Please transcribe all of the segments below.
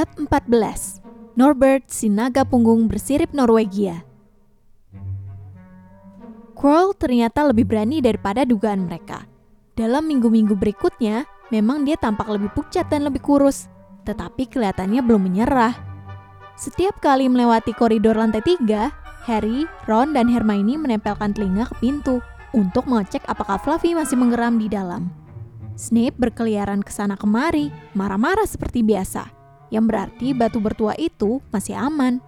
Bab 14 Norbert si naga punggung bersirip Norwegia Quirrell ternyata lebih berani daripada dugaan mereka. Dalam minggu-minggu berikutnya, memang dia tampak lebih pucat dan lebih kurus, tetapi kelihatannya belum menyerah. Setiap kali melewati koridor lantai tiga, Harry, Ron, dan Hermione menempelkan telinga ke pintu untuk mengecek apakah Fluffy masih mengeram di dalam. Snape berkeliaran ke sana kemari, marah-marah seperti biasa, yang berarti batu bertua itu masih aman.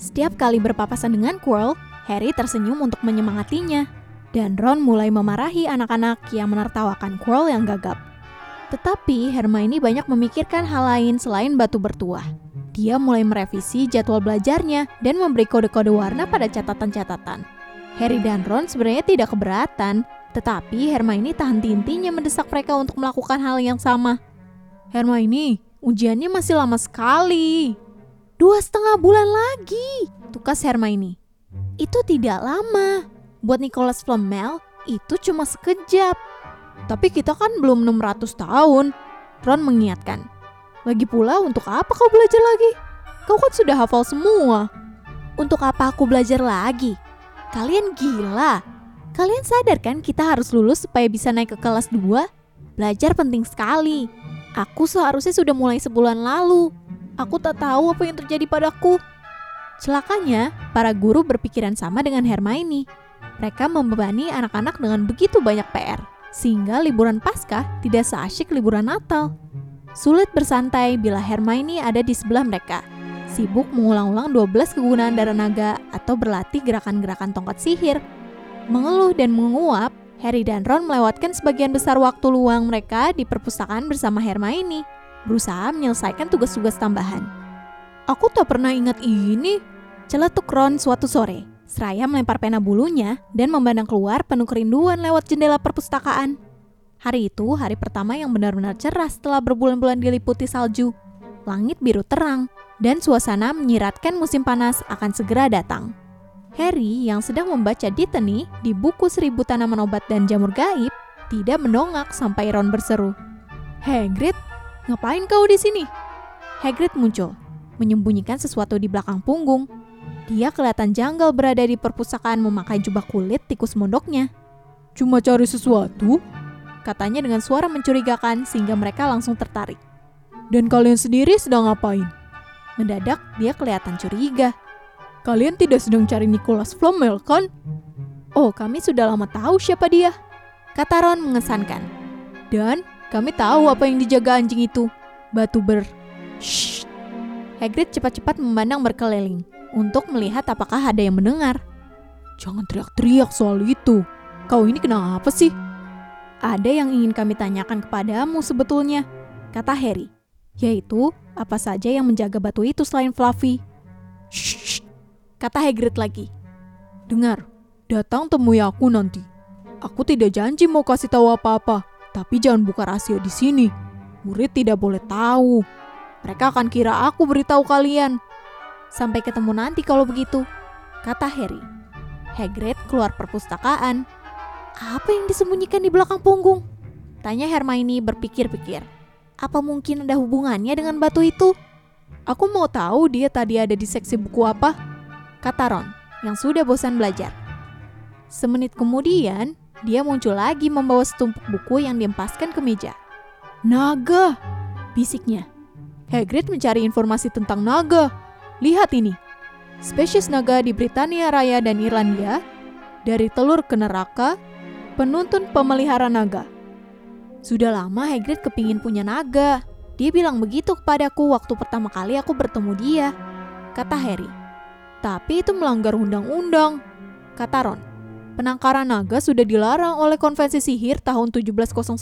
Setiap kali berpapasan dengan Quirrell, Harry tersenyum untuk menyemangatinya, dan Ron mulai memarahi anak-anak yang menertawakan Quirrell yang gagap. Tetapi Hermione banyak memikirkan hal lain selain batu bertuah. Dia mulai merevisi jadwal belajarnya dan memberi kode-kode warna pada catatan-catatan. Harry dan Ron sebenarnya tidak keberatan, tetapi Hermione tahan tintinya mendesak mereka untuk melakukan hal yang sama. Hermione, ujiannya masih lama sekali. Dua setengah bulan lagi, tukas Hermione. Itu tidak lama. Buat Nicholas Flamel, itu cuma sekejap. Tapi kita kan belum 600 tahun. Ron mengingatkan. Lagi pula untuk apa kau belajar lagi? Kau kan sudah hafal semua. Untuk apa aku belajar lagi? Kalian gila. Kalian sadar kan kita harus lulus supaya bisa naik ke kelas 2? Belajar penting sekali. Aku seharusnya sudah mulai sebulan lalu. Aku tak tahu apa yang terjadi padaku. Celakanya, para guru berpikiran sama dengan Hermione. Mereka membebani anak-anak dengan begitu banyak PR, sehingga liburan Paskah tidak seasyik liburan Natal. Sulit bersantai bila Hermione ada di sebelah mereka, sibuk mengulang-ulang 12 kegunaan darah naga atau berlatih gerakan-gerakan tongkat sihir. Mengeluh dan menguap, Harry dan Ron melewatkan sebagian besar waktu luang mereka di perpustakaan bersama Hermione, berusaha menyelesaikan tugas-tugas tambahan. Aku tak pernah ingat ini, Celetuk Ron suatu sore, seraya melempar pena bulunya dan memandang keluar penuh kerinduan lewat jendela perpustakaan. Hari itu hari pertama yang benar-benar cerah setelah berbulan-bulan diliputi salju. Langit biru terang, dan suasana menyiratkan musim panas akan segera datang. Harry yang sedang membaca Dittany di buku seribu tanaman obat dan jamur gaib tidak mendongak sampai Ron berseru. Hagrid, ngapain kau di sini? Hagrid muncul, menyembunyikan sesuatu di belakang punggung dia kelihatan janggal berada di perpustakaan memakai jubah kulit tikus mondoknya. Cuma cari sesuatu? Katanya dengan suara mencurigakan sehingga mereka langsung tertarik. Dan kalian sendiri sedang ngapain? Mendadak dia kelihatan curiga. Kalian tidak sedang cari Nicholas Flamel kan? Oh, kami sudah lama tahu siapa dia. Kata Ron mengesankan. Dan kami tahu apa yang dijaga anjing itu. Batu ber... Shh. Hagrid cepat-cepat memandang berkeliling untuk melihat apakah ada yang mendengar. Jangan teriak-teriak soal itu. Kau ini kenapa sih? Ada yang ingin kami tanyakan kepadamu sebetulnya, kata Harry. Yaitu, apa saja yang menjaga batu itu selain Fluffy? Shh, kata Hagrid lagi. Dengar, datang temui aku nanti. Aku tidak janji mau kasih tahu apa-apa, tapi jangan buka rahasia di sini. Murid tidak boleh tahu. Mereka akan kira aku beritahu kalian. Sampai ketemu nanti kalau begitu, kata Harry. Hagrid keluar perpustakaan. Apa yang disembunyikan di belakang punggung? Tanya Hermione berpikir-pikir. Apa mungkin ada hubungannya dengan batu itu? Aku mau tahu dia tadi ada di seksi buku apa? Kata Ron, yang sudah bosan belajar. Semenit kemudian, dia muncul lagi membawa setumpuk buku yang diempaskan ke meja. Naga, bisiknya. Hagrid mencari informasi tentang naga. Lihat ini. Spesies naga di Britania Raya dan Irlandia, dari telur ke neraka, penuntun pemelihara naga. Sudah lama Hagrid kepingin punya naga. Dia bilang begitu kepadaku waktu pertama kali aku bertemu dia, kata Harry. Tapi itu melanggar undang-undang, kata Ron. Penangkaran naga sudah dilarang oleh konvensi sihir tahun 1709.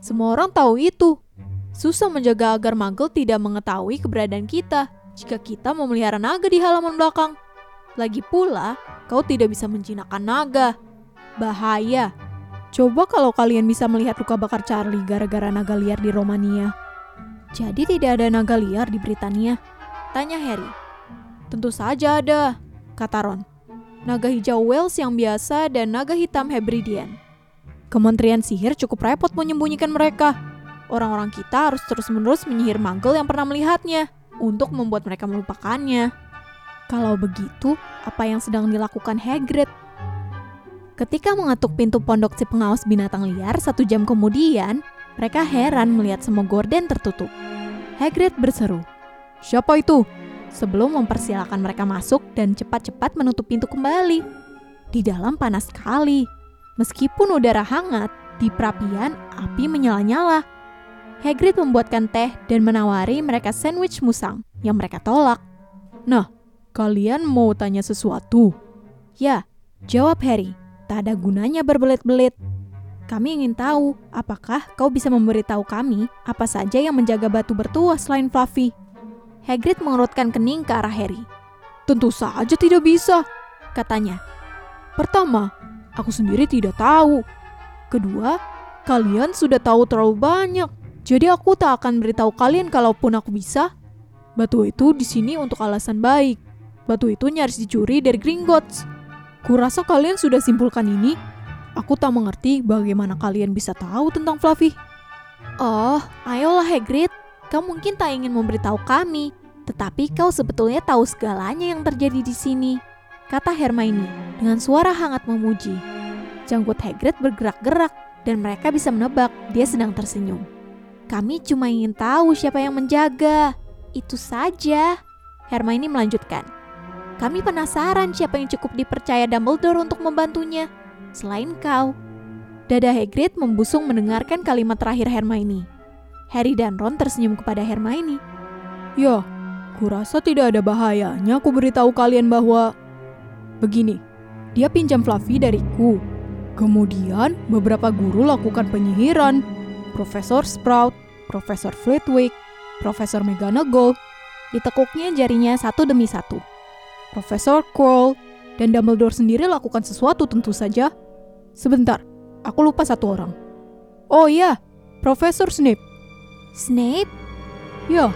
Semua orang tahu itu. Susah menjaga agar Muggle tidak mengetahui keberadaan kita jika kita memelihara naga di halaman belakang. Lagi pula, kau tidak bisa menjinakkan naga. Bahaya. Coba kalau kalian bisa melihat luka bakar Charlie gara-gara naga liar di Romania. Jadi tidak ada naga liar di Britania? Tanya Harry. Tentu saja ada, kata Ron. Naga hijau Wales yang biasa dan naga hitam Hebridean. Kementerian sihir cukup repot menyembunyikan mereka. orang-orang kita harus terus-menerus menyihir magel yang pernah melihatnya untuk membuat mereka melupakannya. Kalau begitu, apa yang sedang dilakukan Hagrid? Ketika mengetuk pintu pondok si pengawas binatang liar satu jam kemudian, mereka heran melihat semua gorden tertutup. Hagrid berseru, Siapa itu? Sebelum mempersilahkan mereka masuk dan cepat-cepat menutup pintu kembali. Di dalam panas sekali. Meskipun udara hangat, di perapian api menyala-nyala. Hagrid membuatkan teh dan menawari mereka sandwich musang yang mereka tolak. Nah, kalian mau tanya sesuatu? Ya, jawab Harry tak ada gunanya berbelit-belit. Kami ingin tahu, apakah kau bisa memberitahu kami apa saja yang menjaga batu bertuah selain Fluffy? Hagrid mengerutkan kening ke arah Harry. Tentu saja tidak bisa, katanya. Pertama, aku sendiri tidak tahu. Kedua, kalian sudah tahu terlalu banyak. Jadi aku tak akan beritahu kalian kalaupun aku bisa. Batu itu di sini untuk alasan baik. Batu itu nyaris dicuri dari Gringotts. Kurasa kalian sudah simpulkan ini. Aku tak mengerti bagaimana kalian bisa tahu tentang Fluffy. Oh, ayolah Hagrid. Kau mungkin tak ingin memberitahu kami, tetapi kau sebetulnya tahu segalanya yang terjadi di sini. Kata Hermione dengan suara hangat memuji. Janggut Hagrid bergerak-gerak dan mereka bisa menebak dia sedang tersenyum. Kami cuma ingin tahu siapa yang menjaga. Itu saja. Hermione melanjutkan. Kami penasaran siapa yang cukup dipercaya Dumbledore untuk membantunya, selain kau. Dada Hagrid membusung mendengarkan kalimat terakhir Hermione. Harry dan Ron tersenyum kepada Hermione. Ya, kurasa tidak ada bahayanya aku beritahu kalian bahwa... Begini, dia pinjam Fluffy dariku. Kemudian beberapa guru lakukan penyihiran. Profesor Sprout, Profesor Flitwick, Profesor McGonagall. Ditekuknya jarinya satu demi satu. Profesor Quirrell dan Dumbledore sendiri lakukan sesuatu tentu saja. Sebentar, aku lupa satu orang. Oh iya, Profesor Snape. Snape? Ya,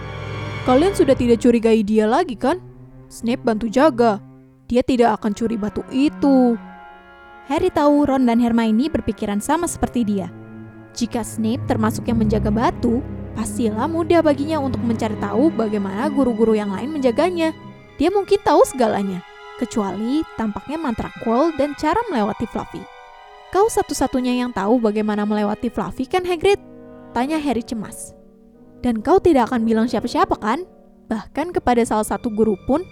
kalian sudah tidak curigai dia lagi kan? Snape bantu jaga. Dia tidak akan curi batu itu. Harry tahu Ron dan Hermione berpikiran sama seperti dia. Jika Snape termasuk yang menjaga batu, pastilah mudah baginya untuk mencari tahu bagaimana guru-guru yang lain menjaganya. Dia mungkin tahu segalanya, kecuali tampaknya mantra Quirrell dan cara melewati Fluffy. Kau satu-satunya yang tahu bagaimana melewati Fluffy kan Hagrid? Tanya Harry cemas. Dan kau tidak akan bilang siapa-siapa kan? Bahkan kepada salah satu guru pun?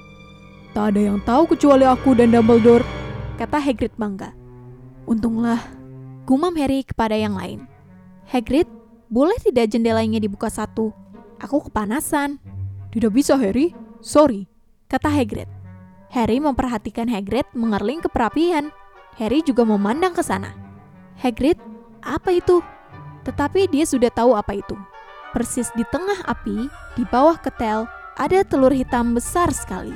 Tak ada yang tahu kecuali aku dan Dumbledore, kata Hagrid bangga. Untunglah, gumam Harry kepada yang lain. Hagrid, boleh tidak jendelanya dibuka satu? Aku kepanasan. Tidak bisa, Harry. Sorry, kata Hagrid. Harry memperhatikan Hagrid mengerling ke perapian. Harry juga memandang ke sana. Hagrid, apa itu? Tetapi dia sudah tahu apa itu. Persis di tengah api, di bawah ketel, ada telur hitam besar sekali.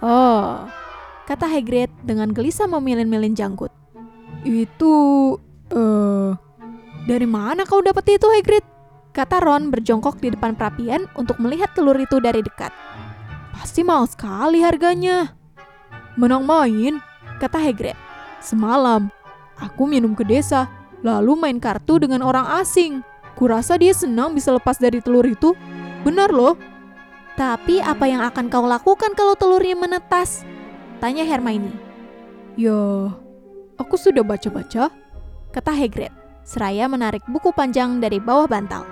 Oh, kata Hagrid dengan gelisah memilin-milin janggut. Itu, eh, uh, dari mana kau dapat itu Hagrid? Kata Ron berjongkok di depan perapian untuk melihat telur itu dari dekat. Pasti mahal sekali harganya. Menang main, kata Hagrid. Semalam, aku minum ke desa, lalu main kartu dengan orang asing. Kurasa dia senang bisa lepas dari telur itu. Benar loh. Tapi apa yang akan kau lakukan kalau telurnya menetas? Tanya Hermione. Ya, aku sudah baca-baca, kata Hagrid, seraya menarik buku panjang dari bawah bantal.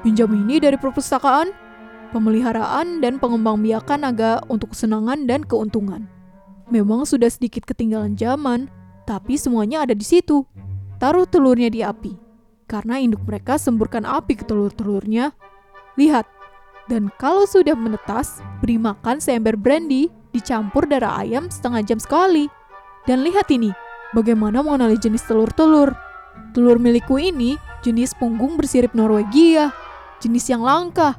Pinjam ini dari perpustakaan, pemeliharaan dan pengembangbiakan naga untuk kesenangan dan keuntungan. Memang sudah sedikit ketinggalan zaman, tapi semuanya ada di situ. Taruh telurnya di api. Karena induk mereka semburkan api ke telur-telurnya. Lihat, dan kalau sudah menetas, beri makan seember brandy dicampur darah ayam setengah jam sekali. Dan lihat ini, bagaimana mengenali jenis telur-telur. Telur milikku ini jenis punggung bersirip Norwegia, jenis yang langka,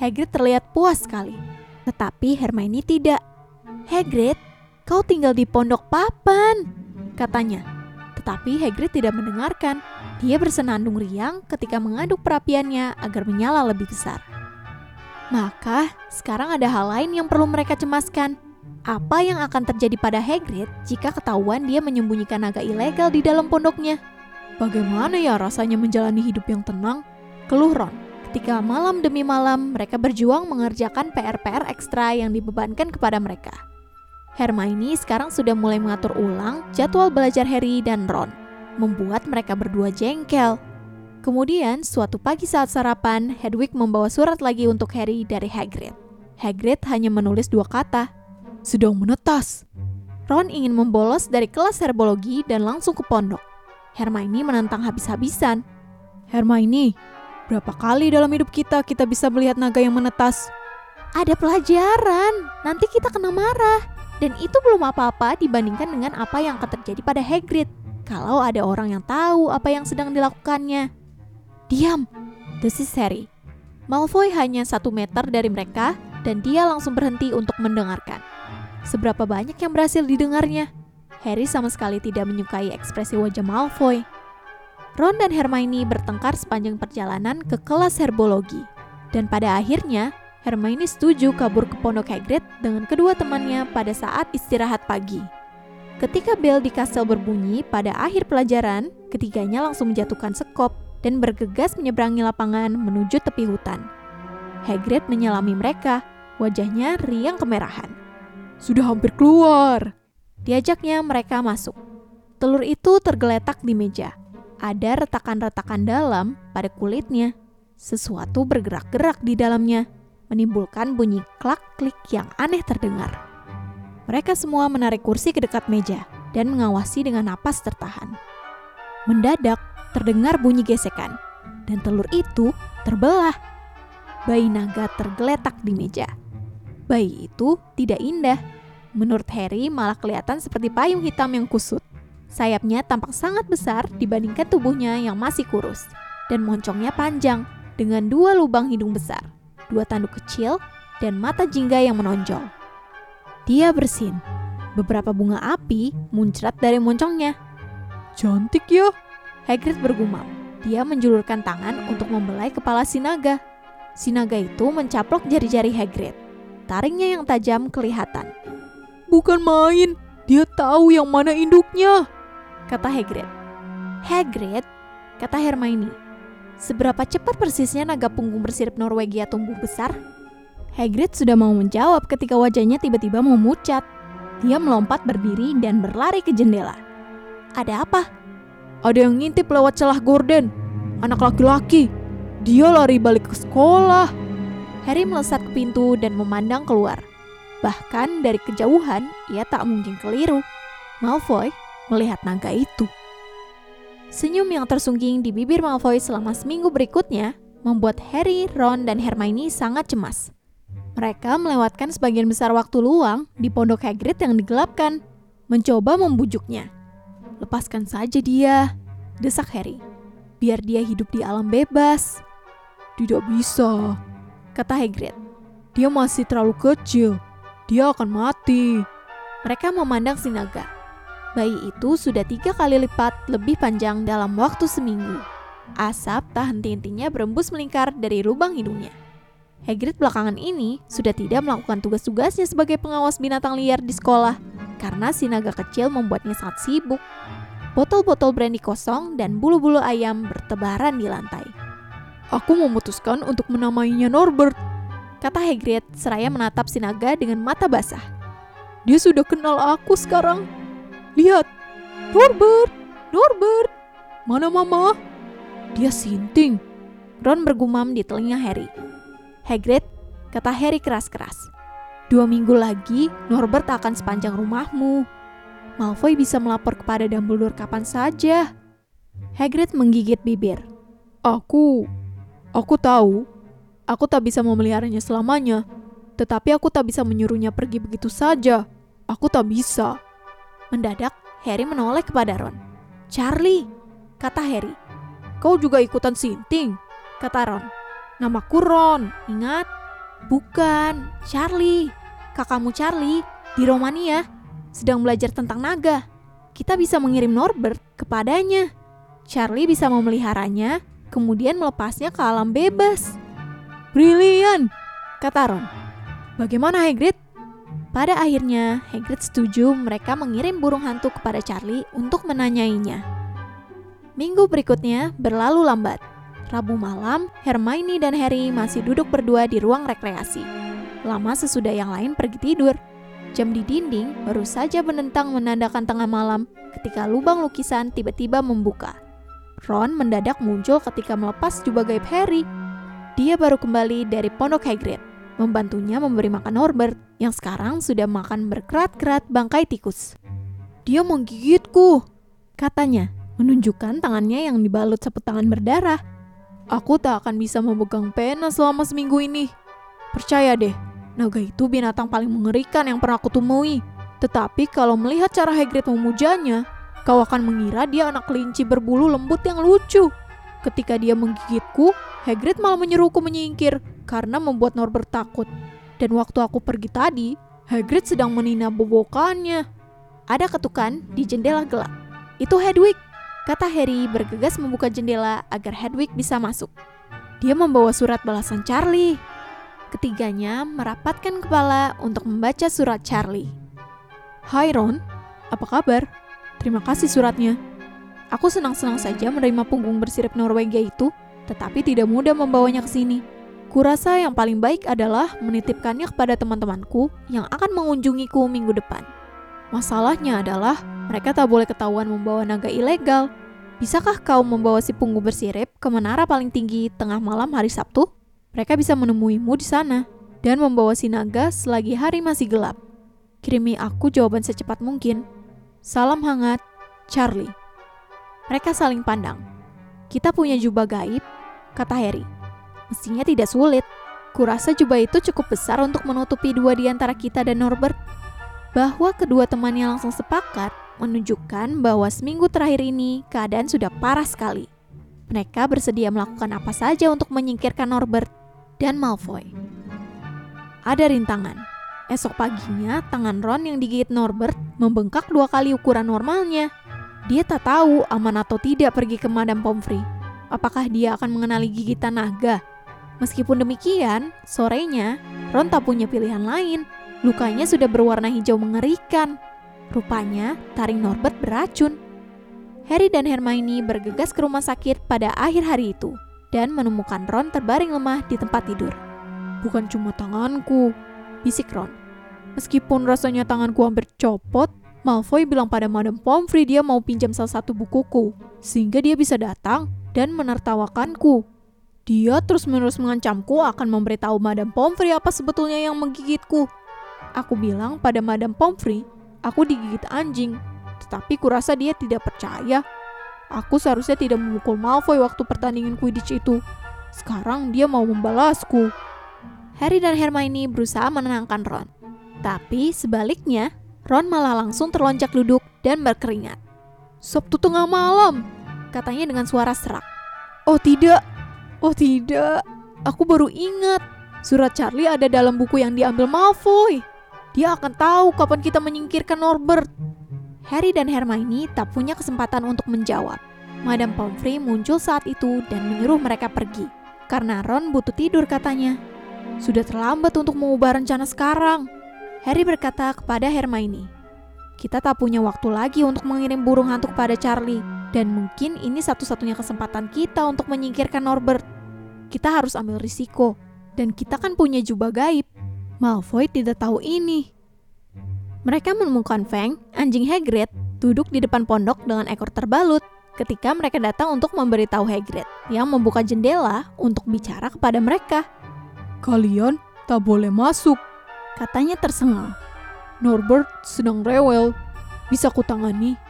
Hagrid terlihat puas sekali. Tetapi Hermione tidak. Hagrid, kau tinggal di pondok papan, katanya. Tetapi Hagrid tidak mendengarkan. Dia bersenandung riang ketika mengaduk perapiannya agar menyala lebih besar. Maka, sekarang ada hal lain yang perlu mereka cemaskan. Apa yang akan terjadi pada Hagrid jika ketahuan dia menyembunyikan naga ilegal di dalam pondoknya? Bagaimana ya rasanya menjalani hidup yang tenang Keluh Ron, ketika malam demi malam mereka berjuang mengerjakan PR-PR ekstra yang dibebankan kepada mereka. Hermione sekarang sudah mulai mengatur ulang jadwal belajar Harry dan Ron, membuat mereka berdua jengkel. Kemudian, suatu pagi saat sarapan, Hedwig membawa surat lagi untuk Harry dari Hagrid. Hagrid hanya menulis dua kata, sedang menetas. Ron ingin membolos dari kelas herbologi dan langsung ke pondok. Hermione menantang habis-habisan. Hermione, berapa kali dalam hidup kita kita bisa melihat naga yang menetas? Ada pelajaran, nanti kita kena marah. Dan itu belum apa-apa dibandingkan dengan apa yang akan terjadi pada Hagrid kalau ada orang yang tahu apa yang sedang dilakukannya. Diam, desis Harry. Malfoy hanya satu meter dari mereka dan dia langsung berhenti untuk mendengarkan. Seberapa banyak yang berhasil didengarnya? Harry sama sekali tidak menyukai ekspresi wajah Malfoy. Ron dan Hermione bertengkar sepanjang perjalanan ke kelas herbologi. Dan pada akhirnya, Hermione setuju kabur ke pondok Hagrid dengan kedua temannya pada saat istirahat pagi. Ketika bel di kastel berbunyi pada akhir pelajaran, ketiganya langsung menjatuhkan sekop dan bergegas menyeberangi lapangan menuju tepi hutan. Hagrid menyelami mereka, wajahnya riang kemerahan. Sudah hampir keluar. Diajaknya mereka masuk. Telur itu tergeletak di meja. Ada retakan-retakan dalam pada kulitnya. Sesuatu bergerak-gerak di dalamnya, menimbulkan bunyi klak-klik yang aneh terdengar. Mereka semua menarik kursi ke dekat meja dan mengawasi dengan napas tertahan. Mendadak, terdengar bunyi gesekan, dan telur itu terbelah. Bayi naga tergeletak di meja. Bayi itu tidak indah. Menurut Harry, malah kelihatan seperti payung hitam yang kusut. Sayapnya tampak sangat besar dibandingkan tubuhnya yang masih kurus, dan moncongnya panjang dengan dua lubang hidung besar, dua tanduk kecil, dan mata jingga yang menonjol. Dia bersin. Beberapa bunga api muncrat dari moncongnya. Cantik ya, Hagrid bergumam. Dia menjulurkan tangan untuk membelai kepala si naga. Si naga itu mencaplok jari-jari Hagrid. Taringnya yang tajam kelihatan. Bukan main, dia tahu yang mana induknya, kata Hagrid. Hagrid, kata Hermione. Seberapa cepat persisnya naga punggung bersirip Norwegia tumbuh besar? Hagrid sudah mau menjawab ketika wajahnya tiba-tiba memucat. Dia melompat berdiri dan berlari ke jendela. Ada apa? Ada yang ngintip lewat celah Gordon. Anak laki-laki. Dia lari balik ke sekolah. Harry melesat ke pintu dan memandang keluar. Bahkan dari kejauhan, ia tak mungkin keliru. Malfoy melihat naga itu. Senyum yang tersungging di bibir Malfoy selama seminggu berikutnya membuat Harry, Ron, dan Hermione sangat cemas. Mereka melewatkan sebagian besar waktu luang di pondok Hagrid yang digelapkan, mencoba membujuknya. Lepaskan saja dia, desak Harry. Biar dia hidup di alam bebas. Tidak bisa, kata Hagrid. Dia masih terlalu kecil. Dia akan mati. Mereka memandang si naga bayi itu sudah tiga kali lipat lebih panjang dalam waktu seminggu. Asap tak henti-hentinya berembus melingkar dari lubang hidungnya. Hagrid belakangan ini sudah tidak melakukan tugas-tugasnya sebagai pengawas binatang liar di sekolah karena si naga kecil membuatnya sangat sibuk. Botol-botol brandy kosong dan bulu-bulu ayam bertebaran di lantai. Aku memutuskan untuk menamainya Norbert, kata Hagrid seraya menatap si naga dengan mata basah. Dia sudah kenal aku sekarang, Lihat, Norbert, Norbert, mana mama? Dia sinting. Ron bergumam di telinga Harry. Hagrid, kata Harry keras-keras. Dua minggu lagi, Norbert akan sepanjang rumahmu. Malfoy bisa melapor kepada Dumbledore kapan saja. Hagrid menggigit bibir. Aku, aku tahu, aku tak bisa memeliharanya selamanya. Tetapi aku tak bisa menyuruhnya pergi begitu saja. Aku tak bisa. Mendadak, Harry menoleh kepada Ron. Charlie, kata Harry. Kau juga ikutan sinting, kata Ron. Namaku Ron, ingat? Bukan, Charlie. Kakakmu Charlie di Romania sedang belajar tentang naga. Kita bisa mengirim Norbert kepadanya. Charlie bisa memeliharanya, kemudian melepasnya ke alam bebas. Brilian, kata Ron. Bagaimana Hagrid? Pada akhirnya, Hagrid setuju mereka mengirim burung hantu kepada Charlie untuk menanyainya. Minggu berikutnya berlalu lambat. Rabu malam, Hermione dan Harry masih duduk berdua di ruang rekreasi. Lama sesudah yang lain pergi tidur. Jam di dinding baru saja menentang menandakan tengah malam ketika lubang lukisan tiba-tiba membuka. Ron mendadak muncul ketika melepas jubah gaib Harry. Dia baru kembali dari pondok Hagrid, membantunya memberi makan Norbert yang sekarang sudah makan berkerat-kerat bangkai tikus. Dia menggigitku, katanya, menunjukkan tangannya yang dibalut sapu tangan berdarah. Aku tak akan bisa memegang pena selama seminggu ini. Percaya deh, naga itu binatang paling mengerikan yang pernah aku temui. Tetapi kalau melihat cara Hagrid memujanya, kau akan mengira dia anak kelinci berbulu lembut yang lucu. Ketika dia menggigitku, Hagrid malah menyuruhku menyingkir karena membuat Norbert takut. Dan waktu aku pergi tadi, Hagrid sedang menina bobokannya. Ada ketukan di jendela gelap. Itu Hedwig. Kata Harry bergegas membuka jendela agar Hedwig bisa masuk. Dia membawa surat balasan Charlie. Ketiganya merapatkan kepala untuk membaca surat Charlie. Hai Ron, apa kabar? Terima kasih suratnya. Aku senang-senang saja menerima punggung bersirip Norwegia itu, tetapi tidak mudah membawanya ke sini. Kurasa yang paling baik adalah menitipkannya kepada teman-temanku yang akan mengunjungiku minggu depan. Masalahnya adalah mereka tak boleh ketahuan membawa naga ilegal. Bisakah kau membawa si punggung bersirip ke menara paling tinggi tengah malam hari Sabtu? Mereka bisa menemuimu di sana dan membawa si naga selagi hari masih gelap. Kirimi aku jawaban secepat mungkin. Salam hangat, Charlie. Mereka saling pandang. Kita punya jubah gaib, kata Harry. Mestinya tidak sulit. Kurasa jubah itu cukup besar untuk menutupi dua di antara kita dan Norbert. Bahwa kedua temannya langsung sepakat menunjukkan bahwa seminggu terakhir ini keadaan sudah parah sekali. Mereka bersedia melakukan apa saja untuk menyingkirkan Norbert dan Malfoy. Ada rintangan. Esok paginya, tangan Ron yang digigit Norbert membengkak dua kali ukuran normalnya. Dia tak tahu aman atau tidak pergi ke Madame Pomfrey. Apakah dia akan mengenali gigitan naga? Meskipun demikian, sorenya, Ron tak punya pilihan lain. Lukanya sudah berwarna hijau mengerikan. Rupanya, taring Norbert beracun. Harry dan Hermione bergegas ke rumah sakit pada akhir hari itu dan menemukan Ron terbaring lemah di tempat tidur. Bukan cuma tanganku, bisik Ron. Meskipun rasanya tanganku hampir copot, Malfoy bilang pada Madame Pomfrey dia mau pinjam salah satu bukuku, sehingga dia bisa datang dan menertawakanku. Dia terus-menerus mengancamku akan memberitahu Madame Pomfrey apa sebetulnya yang menggigitku. Aku bilang pada Madame Pomfrey aku digigit anjing, tetapi kurasa dia tidak percaya. Aku seharusnya tidak memukul Malfoy waktu pertandingan Quidditch itu. Sekarang dia mau membalasku. Harry dan Hermione berusaha menenangkan Ron. Tapi sebaliknya, Ron malah langsung terlonjak duduk dan berkeringat. Sabtu tengah malam, katanya dengan suara serak. Oh tidak, oh tidak, aku baru ingat. Surat Charlie ada dalam buku yang diambil Malfoy. Dia akan tahu kapan kita menyingkirkan Norbert. Harry dan Hermione tak punya kesempatan untuk menjawab. Madame Pomfrey muncul saat itu dan menyuruh mereka pergi. Karena Ron butuh tidur katanya. Sudah terlambat untuk mengubah rencana sekarang. Harry berkata kepada Hermione, kita tak punya waktu lagi untuk mengirim burung hantu pada Charlie, dan mungkin ini satu-satunya kesempatan kita untuk menyingkirkan Norbert. Kita harus ambil risiko, dan kita kan punya jubah gaib. Malfoy tidak tahu ini. Mereka menemukan Feng, anjing Hagrid, duduk di depan pondok dengan ekor terbalut ketika mereka datang untuk memberitahu Hagrid yang membuka jendela untuk bicara kepada mereka. Kalian tak boleh masuk, katanya tersengal. Norbert sedang rewel, bisa kutangani.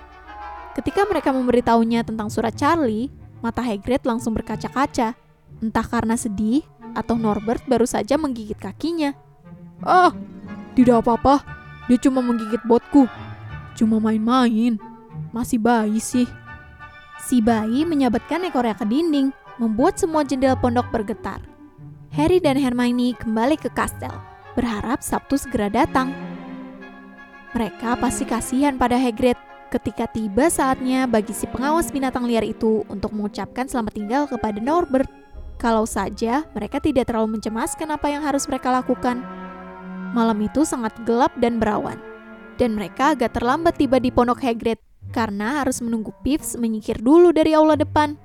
Ketika mereka memberitahunya tentang surat Charlie, mata Hagrid langsung berkaca-kaca. Entah karena sedih atau Norbert baru saja menggigit kakinya. Ah, tidak apa-apa. Dia cuma menggigit botku. Cuma main-main. Masih bayi sih. Si bayi menyabatkan ekornya ke dinding, membuat semua jendela pondok bergetar. Harry dan Hermione kembali ke kastel, berharap Sabtu segera datang. Mereka pasti kasihan pada Hagrid ketika tiba saatnya bagi si pengawas binatang liar itu untuk mengucapkan selamat tinggal kepada Norbert. Kalau saja mereka tidak terlalu mencemaskan apa yang harus mereka lakukan. Malam itu sangat gelap dan berawan, dan mereka agak terlambat tiba di pondok Hagrid karena harus menunggu Pips menyingkir dulu dari aula depan.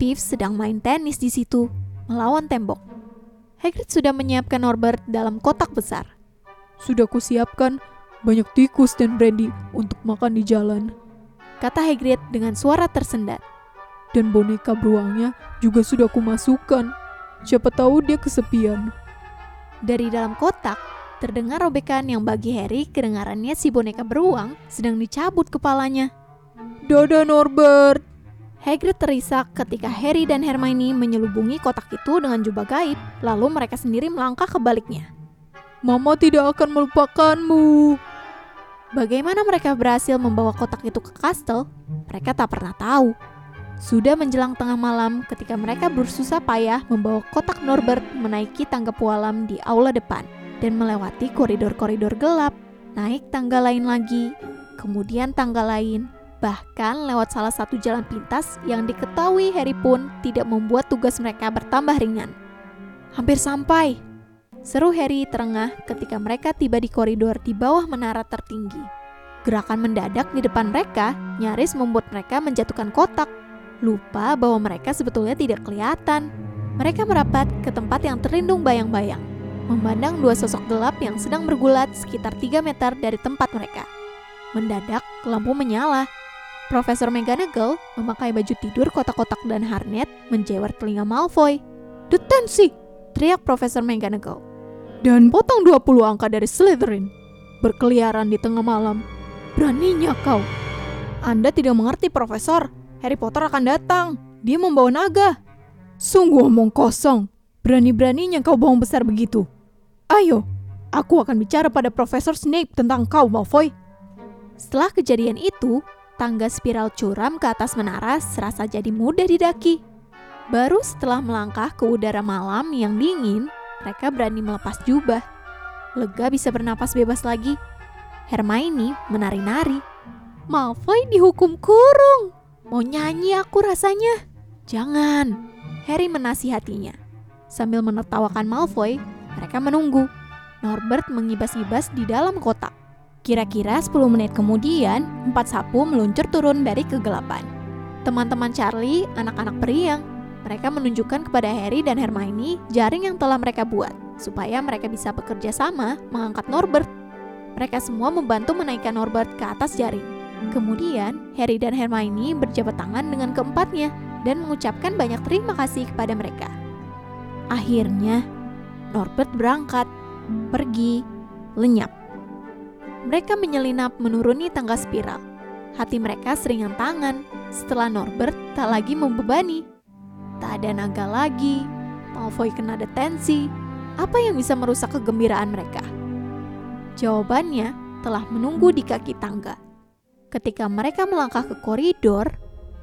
Piff sedang main tenis di situ, melawan tembok. Hagrid sudah menyiapkan Norbert dalam kotak besar. Sudah kusiapkan banyak tikus dan brandy untuk makan di jalan. Kata Hagrid dengan suara tersendat. Dan boneka beruangnya juga sudah kumasukkan. Siapa tahu dia kesepian. Dari dalam kotak, terdengar robekan yang bagi Harry kedengarannya si boneka beruang sedang dicabut kepalanya. Dadah Norbert! Hagrid terisak ketika Harry dan Hermione menyelubungi kotak itu dengan jubah gaib, lalu mereka sendiri melangkah ke baliknya. Mama tidak akan melupakanmu. Bagaimana mereka berhasil membawa kotak itu ke kastel, mereka tak pernah tahu. Sudah menjelang tengah malam ketika mereka bersusah payah membawa kotak Norbert menaiki tangga pualam di aula depan dan melewati koridor-koridor gelap, naik tangga lain lagi, kemudian tangga lain, Bahkan lewat salah satu jalan pintas yang diketahui Harry pun tidak membuat tugas mereka bertambah ringan. Hampir sampai, seru Harry terengah ketika mereka tiba di koridor di bawah menara tertinggi. Gerakan mendadak di depan mereka nyaris membuat mereka menjatuhkan kotak. Lupa bahwa mereka sebetulnya tidak kelihatan. Mereka merapat ke tempat yang terlindung bayang-bayang, memandang dua sosok gelap yang sedang bergulat sekitar 3 meter dari tempat mereka. Mendadak, lampu menyala Profesor McGonagall memakai baju tidur kotak-kotak dan harnet menjewer telinga Malfoy. Detensi! Teriak Profesor McGonagall. Dan potong 20 angka dari Slytherin. Berkeliaran di tengah malam. Beraninya kau. Anda tidak mengerti, Profesor. Harry Potter akan datang. Dia membawa naga. Sungguh omong kosong. Berani-beraninya kau bohong besar begitu. Ayo, aku akan bicara pada Profesor Snape tentang kau, Malfoy. Setelah kejadian itu, Tangga spiral curam ke atas menara serasa jadi mudah didaki. Baru setelah melangkah ke udara malam yang dingin, mereka berani melepas jubah. Lega bisa bernapas bebas lagi. Hermione menari-nari. Malfoy dihukum kurung. Mau nyanyi aku rasanya. Jangan. Harry menasihatinya. Sambil menertawakan Malfoy, mereka menunggu. Norbert mengibas-ibas di dalam kotak. Kira-kira 10 menit kemudian, empat sapu meluncur turun dari kegelapan. Teman-teman Charlie, anak-anak periang, mereka menunjukkan kepada Harry dan Hermione jaring yang telah mereka buat, supaya mereka bisa bekerja sama mengangkat Norbert. Mereka semua membantu menaikkan Norbert ke atas jaring. Kemudian, Harry dan Hermione berjabat tangan dengan keempatnya dan mengucapkan banyak terima kasih kepada mereka. Akhirnya, Norbert berangkat, pergi, lenyap. Mereka menyelinap menuruni tangga spiral. Hati mereka seringan tangan setelah Norbert tak lagi membebani. Tak ada naga lagi, Malfoy kena detensi. Apa yang bisa merusak kegembiraan mereka? Jawabannya telah menunggu di kaki tangga. Ketika mereka melangkah ke koridor,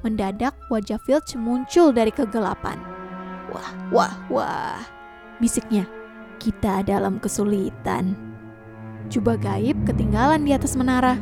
mendadak wajah Filch muncul dari kegelapan. Wah, wah, wah, bisiknya. Kita dalam kesulitan. Jubah gaib ketinggalan di atas menara.